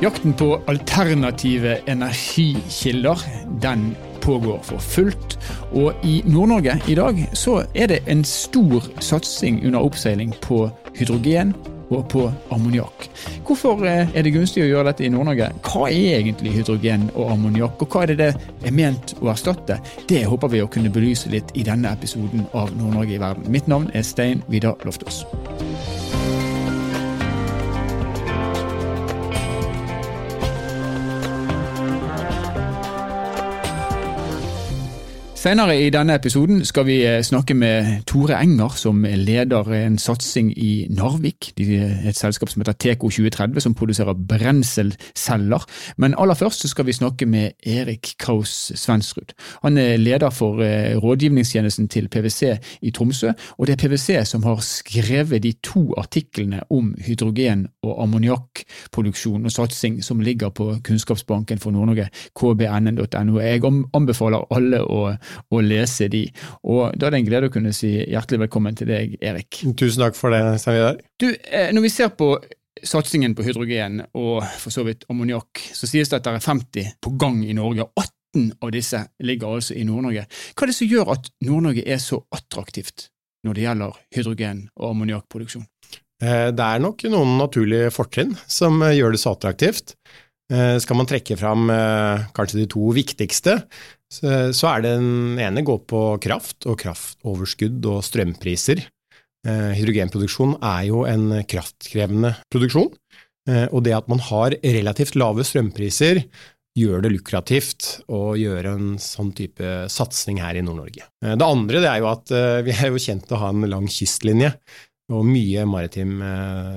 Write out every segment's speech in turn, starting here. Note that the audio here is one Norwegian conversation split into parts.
Jakten på alternative energikilder den pågår for fullt. Og i Nord-Norge i dag så er det en stor satsing under oppseiling på hydrogen og på ammoniakk. Hvorfor eh, er det gunstig å gjøre dette i Nord-Norge? Hva er egentlig hydrogen og ammoniakk, og hva er det det er ment å erstatte? Det håper vi å kunne belyse litt i denne episoden av Nord-Norge i verden. Mitt navn er Stein Vidar Loftaas. Senere i denne episoden skal vi eh, snakke med Tore Enger, som leder en satsing i Narvik. Er et selskap som heter TK2030, som produserer brenselceller. Men aller først skal vi snakke med Erik Kraus Svensrud. Han er leder for eh, rådgivningstjenesten til PwC i Tromsø, og det er PwC som har skrevet de to artiklene om hydrogen- og ammoniakkproduksjon og satsing som ligger på Kunnskapsbanken for Nord-Norge, kbnn.no. Jeg anbefaler alle å å lese de. Og Da er det en glede å kunne si hjertelig velkommen til deg, Erik. Tusen takk for det, Stein Vidar. Du, eh, når vi ser på satsingen på hydrogen og for så vidt ammoniakk, så sies det at det er 50 på gang i Norge. 18 av disse ligger altså i Nord-Norge. Hva er det som gjør at Nord-Norge er så attraktivt når det gjelder hydrogen- og ammoniakkproduksjon? Eh, det er nok noen naturlige fortrinn som eh, gjør det så attraktivt. Skal man trekke fram kanskje de to viktigste, så er det den ene går på kraft og kraftoverskudd og strømpriser. Eh, hydrogenproduksjon er jo en kraftkrevende produksjon, eh, og det at man har relativt lave strømpriser gjør det lukrativt å gjøre en sånn type satsing her i Nord-Norge. Eh, det andre det er jo at vi er jo kjent til å ha en lang kystlinje og mye maritim eh,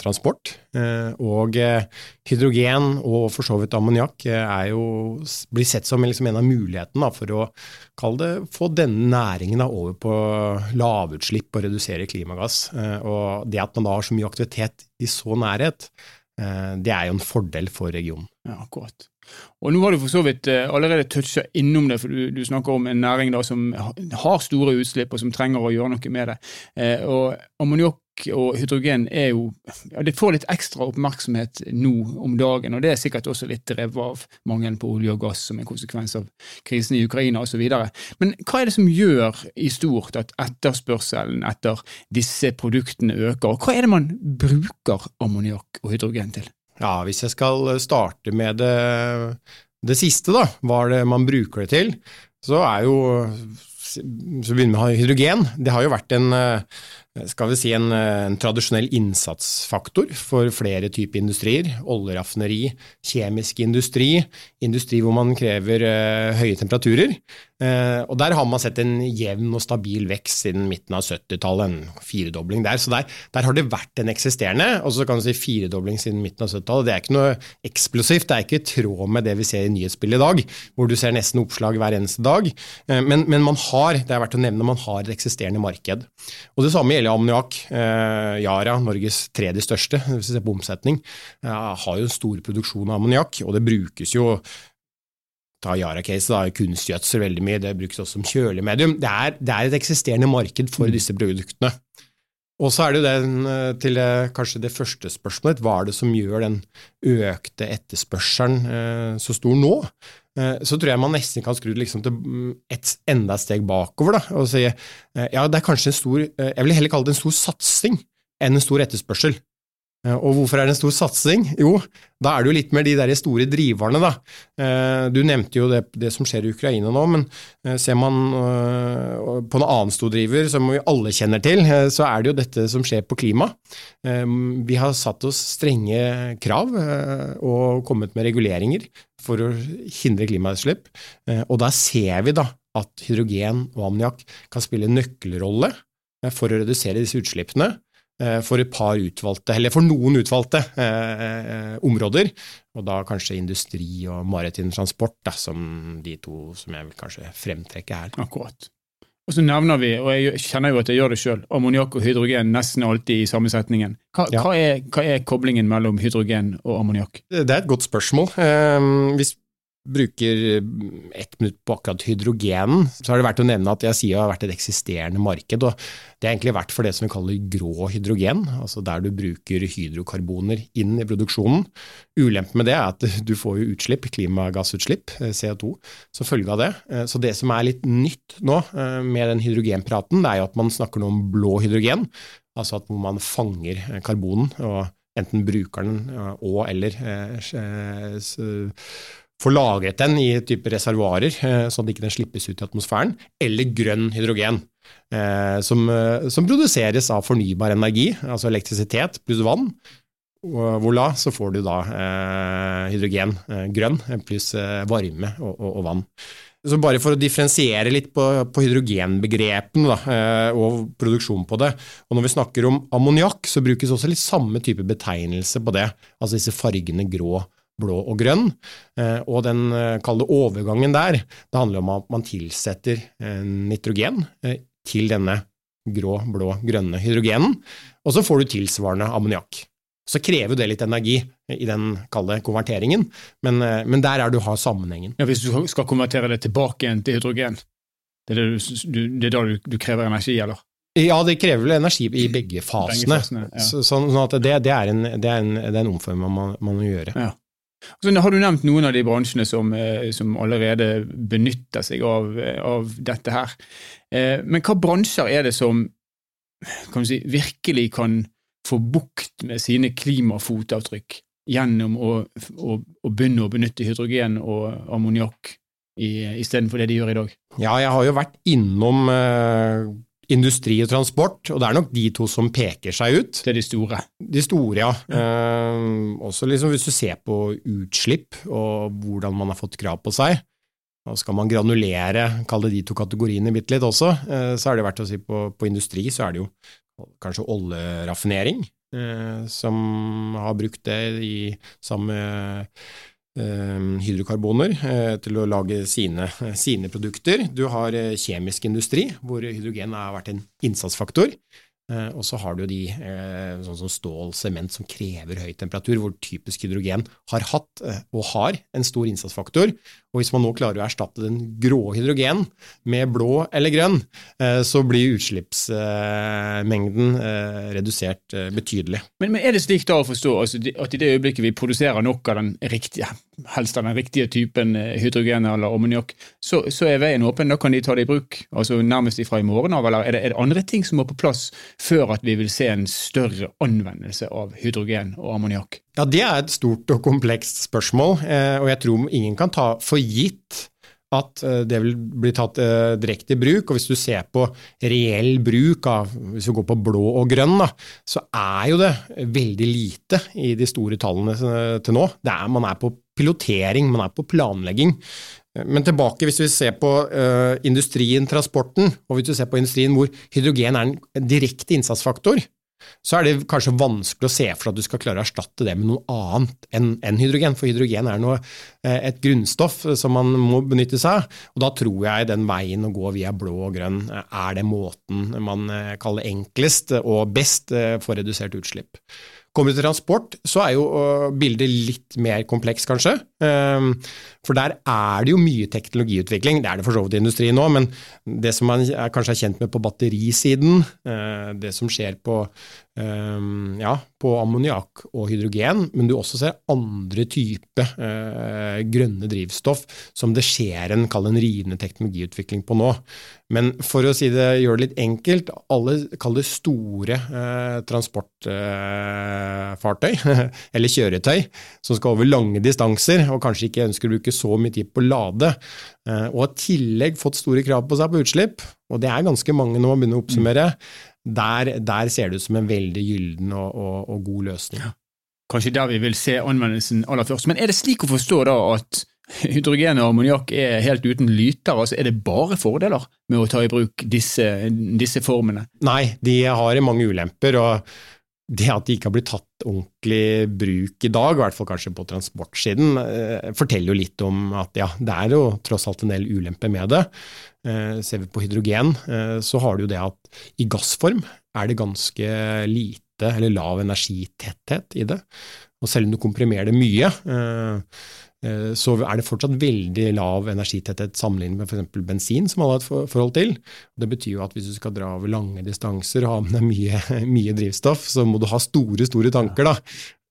transport. Eh, og eh, hydrogen og for så vidt ammoniakk blir sett som liksom en av mulighetene for å det, få denne næringen over på lavutslipp og redusere klimagass. Og det at man da har så mye aktivitet i så nærhet, det er jo en fordel for regionen. Ja, akkurat. Og Nå har du for så vidt allerede toucha innom det, for du, du, snakker om en næring da som har store utslipp og som trenger å gjøre noe med det. Eh, og Ammoniakk og hydrogen er jo ja, Det får litt ekstra oppmerksomhet nå om dagen, og det er sikkert også litt drevet av mangelen på olje og gass som en konsekvens av krisen i Ukraina osv. Men hva er det som gjør i stort at etterspørselen etter disse produktene øker, og hva er det man bruker ammoniakk og hydrogen til? Ja, Hvis jeg skal starte med det, det siste, da, hva det man bruker det til, så er jo så begynner vi med hydrogen. Det har jo vært en skal vi si en, en, tradisjonell innsatsfaktor for flere typer industrier. Oljeraffineri, kjemisk industri, industri hvor man krever uh, høye temperaturer. Uh, og Der har man sett en jevn og stabil vekst siden midten av 70-tallet, en firedobling der. Så der, der, har det vært en eksisterende, og så kan du si firedobling siden midten av 70-tallet. Det er ikke noe eksplosivt, det er ikke i tråd med det vi ser i nyhetsbildet i dag, hvor du ser nesten oppslag hver eneste dag. Uh, men, men, man har, det er verdt å nevne, man har et eksisterende marked. Og Det samme gjelder ammoniakk. Eh, Yara, Norges tredje største, hvis vi ser på omsetning, har jo en stor produksjon av ammoniakk, og det brukes jo ta Yara-case, da, kunstgjødsel veldig mye, det brukes også som kjølemedium. Det er, det er et eksisterende marked for mm. disse produktene. Og så er det jo den eh, til kanskje det første spørsmålet, hva er det som gjør den økte etterspørselen eh, så stor nå? Eh, så tror jeg man nesten kan skru det liksom til mm, et enda steg bakover da, og si ja, det er kanskje en stor Jeg vil heller kalle det en stor satsing enn en stor etterspørsel. Eh, og hvorfor er det en stor satsing? Jo, da er det jo litt mer de der store driverne, da. Eh, du nevnte jo det, det som skjer i Ukraina nå, men eh, ser man på en annen stor driver som vi alle kjenner til, så er det jo dette som skjer på klima. Vi har satt oss strenge krav og kommet med reguleringer for å hindre klimautslipp, og da ser vi da at hydrogen og ammoniakk kan spille nøkkelrolle for å redusere disse utslippene. Eh, for et par utvalgte, eller for noen utvalgte eh, eh, områder. Og da kanskje industri og maritim transport da, som de to som jeg vil kanskje fremtrekke her. Akkurat. Og så nevner vi, og jeg kjenner jo at jeg gjør det sjøl, ammoniakk og hydrogen nesten alltid i samme setningen. Hva, ja. hva, er, hva er, koblingen mellom hydrogen og ammoniakk? Det er et godt spørsmål. Eh, hvis bruker ett minutt på akkurat hydrogenen, så har det vært å nevne at jeg sier det har vært et eksisterende marked. og Det har egentlig vært for det som vi kaller grå hydrogen, altså der du bruker hydrokarboner inn i produksjonen. Ulempen med det er at du får jo utslipp, klimagassutslipp, eh, CO2, som følge av det. Eh, så det som er litt nytt nå eh, med den hydrogenpraten, det er jo at man snakker nå om blå hydrogen, altså at man fanger karbonen. og enten bruker den og eller får lagret den i type reservoarer, eh, sånn at den ikke slippes ut i atmosfæren, eller grønn hydrogen, eh, som, eh, som produseres av fornybar energi, altså elektrisitet pluss vann. Voilà, så får du da hydrogen, grønn, pluss varme og, og, og, vann. Så bare for å differensiere litt på, på hydrogenbegrepene og produksjonen på det. Og når vi snakker om ammoniakk, så brukes også litt samme type betegnelse på det. Altså disse fargene grå, blå og grønn. Eh, og den eh, kalde overgangen der, det handler om at man tilsetter eh, nitrogen til denne grå, blå, grønne hydrogenen, og så får du tilsvarende ammoniakk. Så krever det litt energi i den kalde konverteringen, men, men, der er du har sammenhengen. Ja, Hvis du skal konvertere det tilbake igjen til hydrogen, det er, det du, det da du, du, krever energi, eller? Ja, det krever vel energi i begge fasene. Begge fasene ja. så, sånn at det, det, er en, det, er en, det er en omforming man, man må gjøre. Ja. Så har du nevnt noen av de bransjene som, eh, som allerede benytter seg av, eh, av, dette her. Eh, men hva bransjer er det som kan si, virkelig kan få bukt med sine klimafotavtrykk gjennom å, å, å begynne å benytte hydrogen og ammoniakk istedenfor det de gjør i dag? Ja, jeg har jo vært innom industri og transport, og det er nok de to som peker seg ut. Det er de store? De store, ja. ja. Eh, også liksom hvis du ser på utslipp og hvordan man har fått krav på seg. Og skal man granulere, kalle de to kategoriene bitte litt også, eh, så er det verdt å si på, på industri så er det jo kanskje oljeraffinering, eh, som har brukt det i samme hydrokarboner eh, til å lage sine, sine, produkter. Du har eh, kjemisk industri, hvor hydrogen har vært en innsatsfaktor. Eh, og så har du de eh, sånn som stål, sement, som krever høy temperatur, hvor typisk hydrogen har hatt eh, og har en stor innsatsfaktor. Og hvis man nå klarer å erstatte den grå hydrogen med blå eller grønn, så blir utslippsmengden redusert betydelig. Men, men, er det slik da å forstå altså, at i det øyeblikket vi produserer nok av den riktige, helst av den riktige typen hydrogen eller ammoniakk, så, så, er veien åpen? Da kan de ta det i bruk altså nærmest ifra i morgen av, eller er det, er det andre ting som må på plass? før at vi vil se en større anvendelse av hydrogen og ammoniakk? Ja, Det er et stort og komplekst spørsmål, eh, og jeg tror ingen kan ta for gitt at eh, det vil bli tatt eh, direkte i bruk. Og hvis du ser på reell bruk av hvis vi går på blå og grønn, da, så er jo det veldig lite i de store tallene til nå. Er, man er på pilotering, man er på planlegging. Men tilbake, hvis vi ser på uh, industrien, transporten, og hvis vi ser på industrien hvor hydrogen er en direkte innsatsfaktor, så er det kanskje vanskelig å se for at du skal klare å erstatte det med noe annet enn, en hydrogen. For hydrogen er noe, uh, et grunnstoff som man må benytte seg av. Og da tror jeg den veien å gå via blå og grønn er det måten man kaller enklest og best for redusert utslipp. Kommer du til transport, så er jo bildet litt mer kompleks, kanskje. Ehm, for der er det jo mye teknologiutvikling. Det er det for så vidt i industrien nå, men det som man kanskje er kjent med på batterisiden, eh, det som skjer på, ehm, ja, på ammoniakk og hydrogen, men du også ser andre typer eh, grønne drivstoff som det skjer en, en rivende teknologiutvikling på nå. Men for å si det, gjøre det litt enkelt, alle kall det store eh, eh, eller kjøretøy, som skal over lange distanser og kanskje ikke ønsker å bruke så mye tid på å lade, eh, og har i tillegg fått store krav på seg på utslipp, og det er ganske mange når man begynner å oppsummere, der, der ser det ut som en veldig gylden og, og, og god løsning. Kanskje der vi vil se anvendelsen aller først. Men er det slik å forstå da at hydrogen og ammoniakk er helt uten lyter. altså Er det bare fordeler med å ta i bruk disse, disse formene? Nei, de har mange ulemper. og det at de ikke har blitt tatt ordentlig bruk i dag, i hvert fall kanskje på transportsiden, eh, forteller jo litt om at ja, det er jo tross alt en del ulemper med det. Eh, ser vi på hydrogen, eh, så har du jo det at i gassform er det ganske lite eller lav energitetthet i det. Og selv om du komprimerer det mye, så er det fortsatt veldig lav energitetthet sammenlignet med f.eks. bensin, som alle har et forhold til. Det betyr jo at hvis du skal dra over lange distanser og ha med deg mye, mye drivstoff, så må du ha store, store tanker. da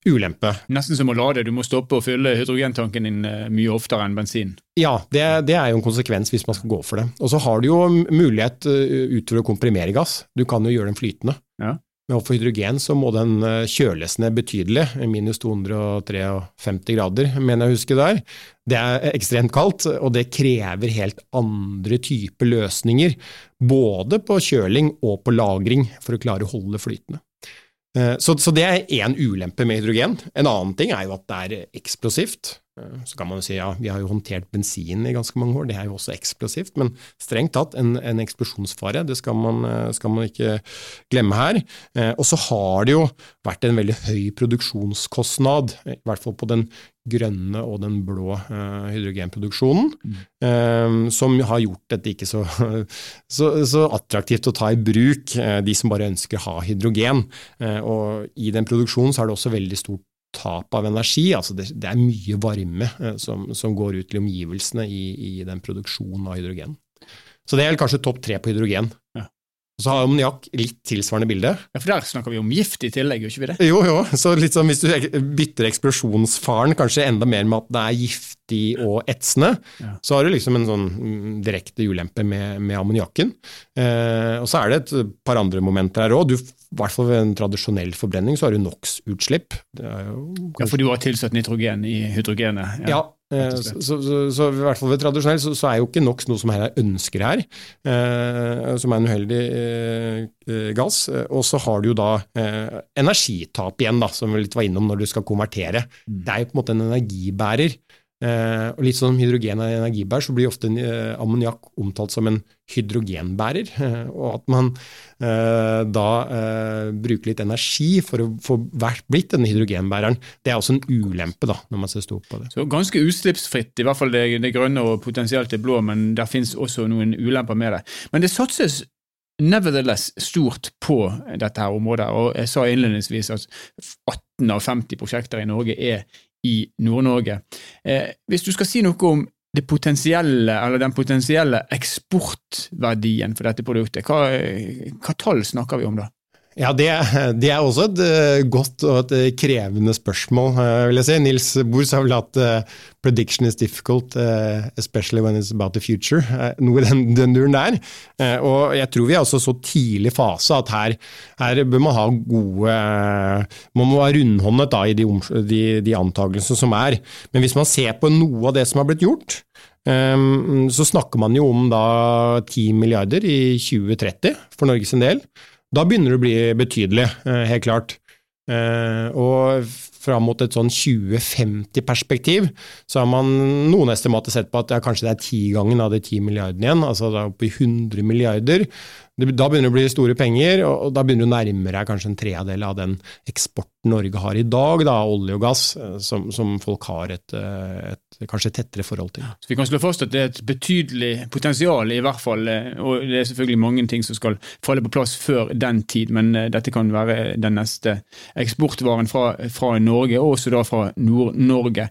ulempe. Nesten som å lade, du må stoppe og fylle hydrogentanken din eh, mye oftere enn bensin. Ja, det, det, er jo en konsekvens hvis man skal gå for det. Og så har du jo mulighet uh, utover å komprimere gass. Du kan jo gjøre den flytende. Ja. Men for hydrogen så må den uh, kjøles ned betydelig, minus 253 grader, mener jeg å huske der. Det er ekstremt kaldt, og det krever helt andre typer løsninger. Både på kjøling og på lagring, for å klare å holde flytende. Eh, så, så, det er én ulempe med hydrogen. En annen ting er jo at det er eksplosivt. Eh, så kan man jo si ja, vi har jo håndtert bensin i ganske mange år, det er jo også eksplosivt. Men strengt tatt en, en eksplosjonsfare, det skal man, eh, skal man, ikke glemme her. Og så har det jo vært en veldig høy produksjonskostnad, i hvert fall på den grønne og den blå hydrogenproduksjonen, mm. som har gjort dette ikke så, så, så, attraktivt å ta i bruk, de som bare ønsker å ha hydrogen. Og I den produksjonen så er det også veldig stort tap av energi. altså Det, det er mye varme som, som, går ut til omgivelsene i, i, den produksjonen av hydrogen. Så det er kanskje topp tre på hydrogen. Ja. Og så har ammoniakk litt tilsvarende bilde. Ja, For der snakker vi om gift i tillegg, gjør ikke vi det? Jo, jo. Så litt sånn, hvis du bytter eksplosjonsfaren kanskje enda mer med at det er giftig og etsende, ja. så har du liksom en sånn mm, direkte ulempe med, med ammoniakken. Eh, og så er det et par andre momenter her òg. I hvert fall ved en tradisjonell forbrenning så har du NOx-utslipp. Ja, for du har tilsatt nitrogen i hydrogenet? Ja, ja så, så, så, i hvert fall ved tradisjonell så, så, er jo ikke NOx noe som er ønsker her, eh, som er en uheldig eh, eh gass. Og så har du jo da eh, energitap igjen, da, som vi litt var innom når du skal konvertere. Mm. Det er jo på en måte en energibærer. Eh, og litt sånn hydrogen er energibærer, så blir ofte eh, ammoniakk omtalt som en hydrogenbærer. Og at man eh, da bruker litt energi for å få blitt denne hydrogenbæreren, det er også en ulempe da, når man ser stort på det. Så Ganske utslippsfritt, i hvert fall det, det grønne og potensielt det blå, men der finnes også noen ulemper med det. Men det satses nevertheless stort på dette her området, og jeg sa innledningsvis at 18 av 50 prosjekter i Norge er i Nord-Norge. Eh, hvis du skal si noe om potensielle, den potensielle eksportverdien for dette produktet, hva, hva tall snakker vi om da? Ja, det, det, er også et uh, godt og et uh, krevende spørsmål, uh, vil jeg si. Nils Bohr sa vel at 'prediction is difficult, especially when it's about the future'. noe i den, den duren der. og jeg tror vi er også så tidlig fase at her, her bør man ha gode Man må være rundhåndet da, i de, de, de antakelsene som er. Men hvis man ser på noe av det som har blitt gjort, um, så snakker man jo om da 10 milliarder i 2030 for Norges del. Da begynner det å bli betydelig, eh, helt klart. Eh, og fram mot et sånn 2050-perspektiv, så har man noen estimater sett på at ja, kanskje det er tigangen av de ti milliardene igjen, altså da oppe i 100 milliarder. Da begynner det å bli store penger, og da begynner du nærmere kanskje en tredjedel av den eksporten Norge har i dag, da, olje og gass, eh, som, som folk har et, eh, kanskje tettere forhold til. Så Vi kan slå fast at det er et betydelig potensial, i hvert fall, eh, og det er selvfølgelig mange ting som skal falle på plass før den tid, men dette kan være den neste eksportvaren fra, fra Norge, og også da fra Nord-Norge.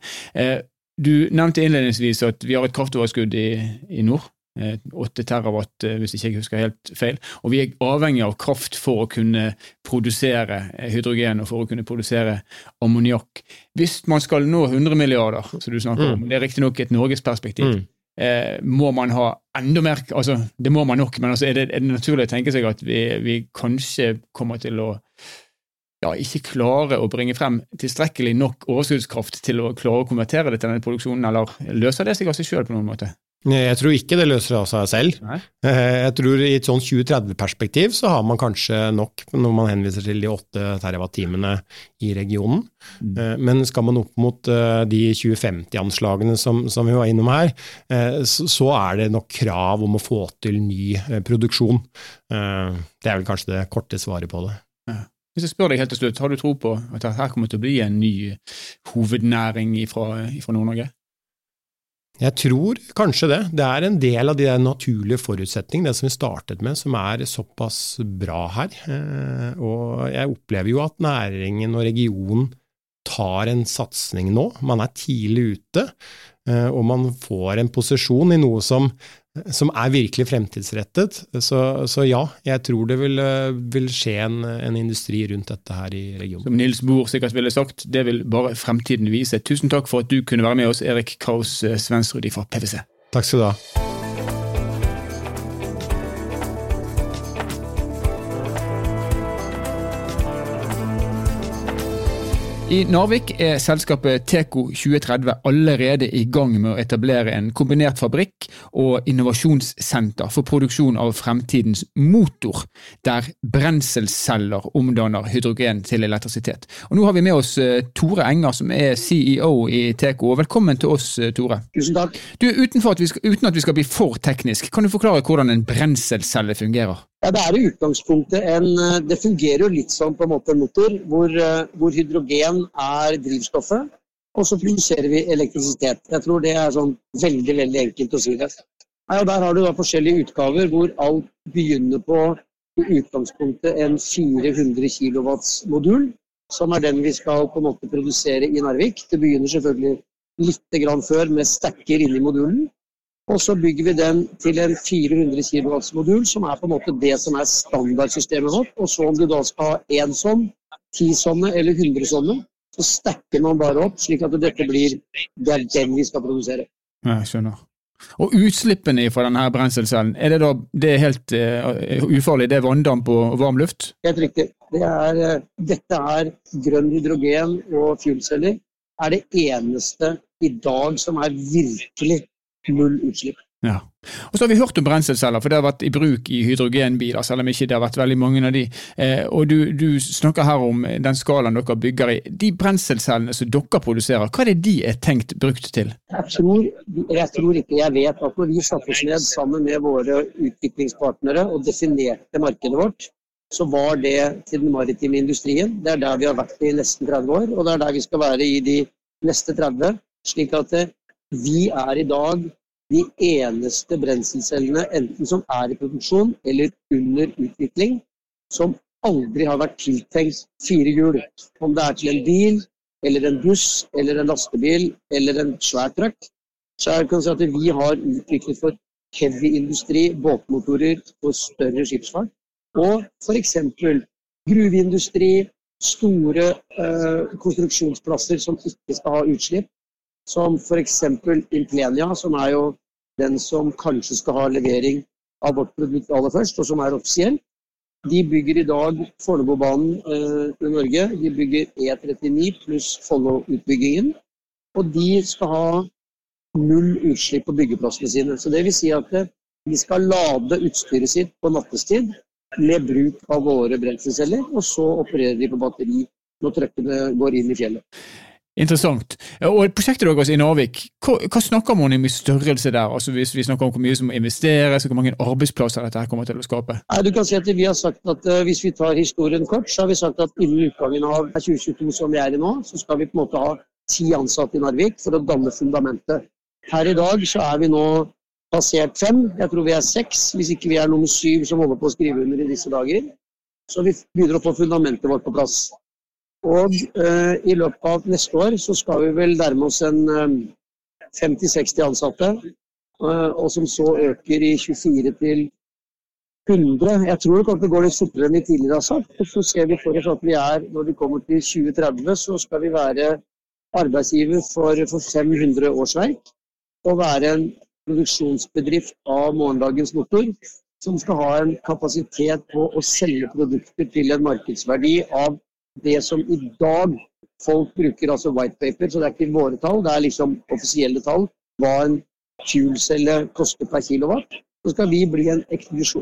Du nevnte innledningsvis at vi har et kraftoverskudd i, i nord. 8 terawatt, eh, hvis ikke jeg husker helt feil. Og vi er avhengig av kraft for å kunne produsere hydrogen og for å kunne produsere ammoniakk. Hvis man skal nå 100 milliarder, som du snakker om, mm. det er riktignok et norgesperspektiv, mm. eh, må man ha enda mer altså Det må man nok, men altså er, det, er, det, naturlig å tenke seg at vi, vi kanskje kommer til å ja, ikke klare å bringe frem tilstrekkelig nok overskuddskraft til å klare å konvertere det til denne produksjonen, eller løser det seg av seg sjøl på noen måte? Jeg tror ikke det løser av seg selv. Nei. Eh, jeg tror I et sånn 2030-perspektiv så har man kanskje nok når man henviser til de 8 TWh i regionen. Mm. Eh, men skal man opp mot eh, de 2050-anslagene som, som, vi var innom her, så er det nok krav om å få til ny produksjon. Det er vel kanskje det korte svaret på det. Ja. Hvis jeg spør deg helt til slutt, Har du tro på at her kommer til å bli en ny hovednæring fra Nord-Norge? Jeg tror kanskje det. Det er en del av de naturlige forutsetningene, det som vi startet med, som er såpass bra her. Eh, og jeg opplever jo at næringen og regionen tar en satsing nå. Man er tidlig ute, og man får en posisjon i noe som, som er virkelig fremtidsrettet. Så, så, ja, jeg tror det vil, vil skje en, en, industri rundt dette her i regionen. Som Nils Bohr sikkert ville sagt, det vil bare fremtiden vise. Tusen takk for at du kunne være med oss, Erik Kraus Svensrud fra PwC. Takk skal du ha. I Narvik er selskapet Teco 2030 allerede i gang med å etablere en kombinert fabrikk og innovasjonssenter for produksjon av fremtidens motor, der brenselceller omdanner hydrogen til elektrisitet. Og Nå har vi med oss eh, Tore Enger, som er CEO i Teco. Velkommen til oss, eh, Tore. Tusen takk. Du, at skal, uten at vi skal bli for teknisk, kan du forklare hvordan en brenselcelle fungerer? Ja, Det er i utgangspunktet en eh, Det fungerer jo litt som på en måte en motor, hvor, hvor hydrogen er drivstoffet, og så produserer vi elektrisitet. Jeg tror det er sånn veldig veldig enkelt å si det. Nei, og Der har du da forskjellige utgaver hvor alt begynner på i utgangspunktet en 400 kW modul, som er den vi skal på en måte produsere i Narvik. Det begynner selvfølgelig litt grann før med stacker inni modulen. Og så bygger vi den til en 400 kW-modul, som er på en måte det som er standardsystemet vårt. Og så om du da skal ha én sånn, ti sånne eller 100 sånne, så stacker man bare opp, slik at dette blir det er den vi skal produsere. Jeg skjønner. Og utslippene fra denne brenselcellen, er det da det er helt uh, ufarlig? Det er vanndamp og varm luft? Helt riktig. Det er, uh, dette er grønn hydrogen og fuelceller. er det eneste i dag som er virkelig null utslipp. Ja. Og så har vi hørt om brenselceller, for det har vært i bruk i hydrogenbiler, selv om ikke det har vært veldig mange av de. Eh, og du, du, snakker her om den skalaen dere bygger i. De brenselcellene som dere produserer, hva er det de er tenkt brukt til? Jeg tror, jeg tror ikke jeg vet at når vi satte oss ned sammen med våre utviklingspartnere og definerte markedet vårt, så var det til den maritime industrien. Det er der vi har vært i nesten 30 år, og det er der vi skal være i de neste 30. Slik at eh, vi er i dag de eneste brenselcellene, enten som er i produksjon eller under utvikling, som aldri har vært tiltenkt fire hjul. Om det er til en bil, eller en buss, eller en lastebil, eller en svær truck. Så jeg kan si at vi har utviklet for heavy industri, båtmotorer og større skipsfart. Og f.eks. gruveindustri, store øh, konstruksjonsplasser som ikke skal ha utslipp som f.eks. Implenia, som er jo den som kanskje skal ha levering av vårt produkt aller først, og som er offisiell. De bygger i dag Fornebubanen eh, i Norge. De bygger E39 pluss Follo-utbyggingen. Og de skal ha null utslipp på byggeplassene sine. Så det vil si at eh, de skal lade utstyret sitt på nattestid med bruk av våre brenselceller, og så opererer de på batteri når trøkkene går inn i fjellet. Interessant. Og Prosjektet deres i Narvik, hva, hva snakker man om i størrelse der? Altså Hvis vi snakker om hvor mye som må investeres, hvor mange arbeidsplasser dette her kommer til å skape? Nei, du kan si at Vi har sagt at uh, hvis vi tar historien kort, så har vi sagt at innen utgangen av 2022 som vi er i nå, så skal vi på en måte ha ti ansatte i Narvik for å danne fundamentet. Her i dag så er vi nå passert fem, jeg tror vi er seks, hvis ikke vi er nummer syv som holder på å skrive under i disse dager. Så vi begynner å få fundamentet vårt på plass. Og eh, i løpet av neste år så skal vi vel nærme oss en eh, 50-60 ansatte. Eh, og som så øker i 24 til 100. Jeg tror det kommer til å gå litt fortere enn vi tidligere har sagt. Og så ser vi for oss at vi er, når vi kommer til 2030, så skal vi være arbeidsgiver for, for 500 årsverk. Og være en produksjonsbedrift av morgendagens motor som skal ha en kapasitet på å selge produkter til en markedsverdi av det som i dag folk bruker, altså white paper, så det er ikke våre tall, det er liksom offisielle tall, hva en fuelcelle koster per kilowatt. Så skal vi bli en,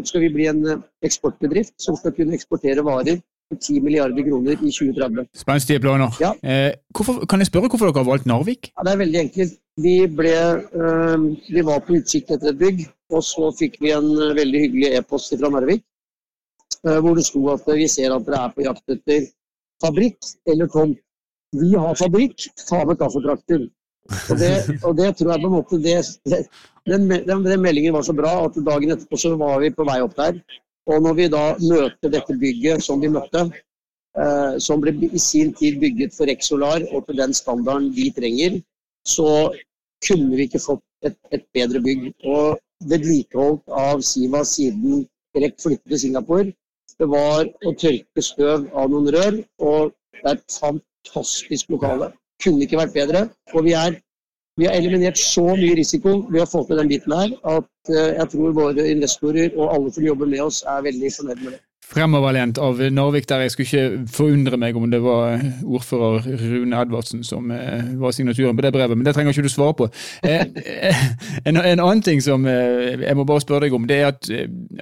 skal vi bli en eh, eksportbedrift som skal kunne eksportere varer for 10 milliarder kroner i 2030. Spenstige planer. Ja. Eh, hvorfor, kan jeg spørre hvorfor dere har valgt Narvik? Ja, det er veldig enkelt. Vi, ble, øh, vi var på utsikt etter et bygg, og så fikk vi en øh, veldig hyggelig e-post fra Narvik. Øh, hvor det sto at vi ser at dere er på jakt etter fabrikk eller tomt. Vi har fabrikk, ta med kaffetrakter. Og det, og det, tror jeg på en måte det, den, den, den, meldingen var så bra at dagen etterpå så var vi på vei opp der. Og når vi da møter dette bygget som vi møtte, eh, som ble i sin tid bygget for Exolar og til den standarden vi trenger, så kunne vi ikke fått et, et bedre bygg. Og vedlikeholdt av Siva siden Grek flyttet til Singapore, det var å tørke støv av noen rør. Og det er et fantastisk lokale. Kunne ikke vært bedre. Og vi, er, vi har eliminert så mye risiko ved å få til den biten her at eh, jeg tror våre investorer og alle som jobber med oss, er veldig fornøyd med det fremoverlent av Narvik der. Jeg skulle ikke forundre meg om det var ordfører Rune Edvardsen som eh, var signaturen på det brevet, men det trenger ikke du svare på. Eh, eh, en, en, annen ting som jeg må bare spørre deg om, det er at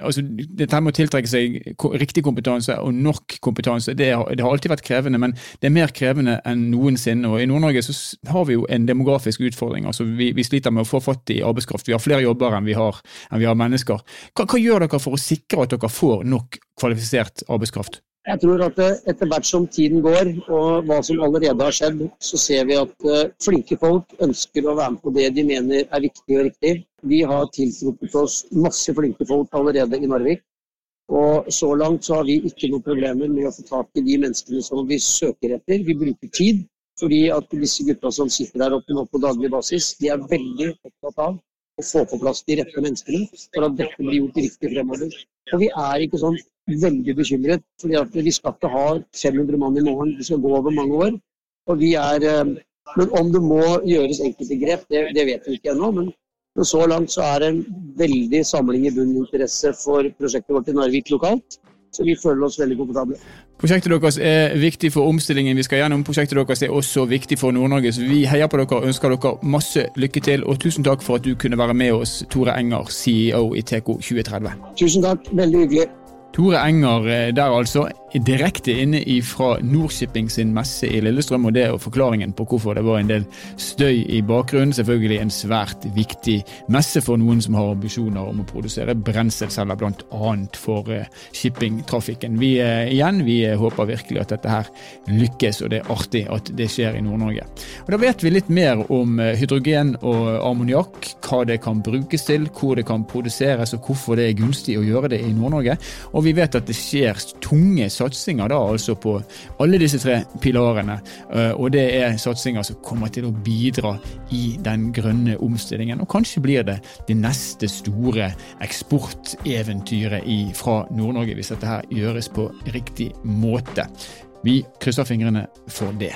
altså, dette med å tiltrekke seg riktig kompetanse og nok kompetanse, det det har, alltid vært krevende, men det er mer krevende enn noensinne. og I Nord-Norge så har vi jo en demografisk utfordring. altså Vi, vi sliter med å få fatt i arbeidskraft. Vi har flere jobber enn vi har, enn vi har mennesker. Hva, hva gjør dere for å sikre at dere får nok kvalifisert arbeidskraft? Jeg tror at eh, etter hvert som tiden går, og hva som allerede har skjedd, så ser vi at eh, flinke folk ønsker å være med på det de mener er viktig og riktig. Vi har tiltrukket oss masse flinke folk allerede i Narvik. Og så langt så har vi ikke noen problemer med å få tak i de menneskene som vi søker etter. Vi bruker tid, fordi at disse gutta som sitter der oppe nå på daglig basis, de er veldig opptatt av å få på plass de rette menneskene for at dette blir gjort riktig fremover. Og vi er ikke sånn veldig bekymret. fordi vi skal ikke ha 500 mann i morgen, det skal gå over mange år. Og vi er, eh, men om det må gjøres enkelte grep, det, det vet vi ikke ennå. Men, men, så langt så er det en veldig samling i bunn interesse for prosjektet vårt i Narvik lokalt. Så vi føler oss veldig komfortable. Prosjektet deres er viktig for omstillingen vi skal gjennom. Prosjektet deres er også viktig for Nord-Norge, så vi heier på dere og ønsker dere masse lykke til. Og tusen takk for at du kunne være med oss, Tore Enger, CEO i TK 2030. Tusen takk, veldig hyggelig. Tore Enger eh, der altså, direkte inne fra Nordshipping sin messe i Lillestrøm, og det er forklaringen på hvorfor det var en del støy i bakgrunnen. Selvfølgelig en svært viktig messe for noen som har ambisjoner om å produsere brenselceller, bl.a. for eh, shippingtrafikken. Vi eh, igjen, vi håper virkelig at dette her lykkes, og det er artig at det skjer i Nord-Norge. Og Da vet vi litt mer om hydrogen og ammoniakk, hva det kan brukes til, hvor det kan produseres og hvorfor det er gunstig å gjøre det i Nord-Norge. Vi vet at det skjer tunge satsinger da altså på alle disse tre pilarene. Eh, og det er satsinger som kommer til å bidra i den grønne omstillingen. Og kanskje blir det det neste store eksporteventyret fra Nord-Norge, hvis dette her gjøres på riktig måte. Vi krysser fingrene for det.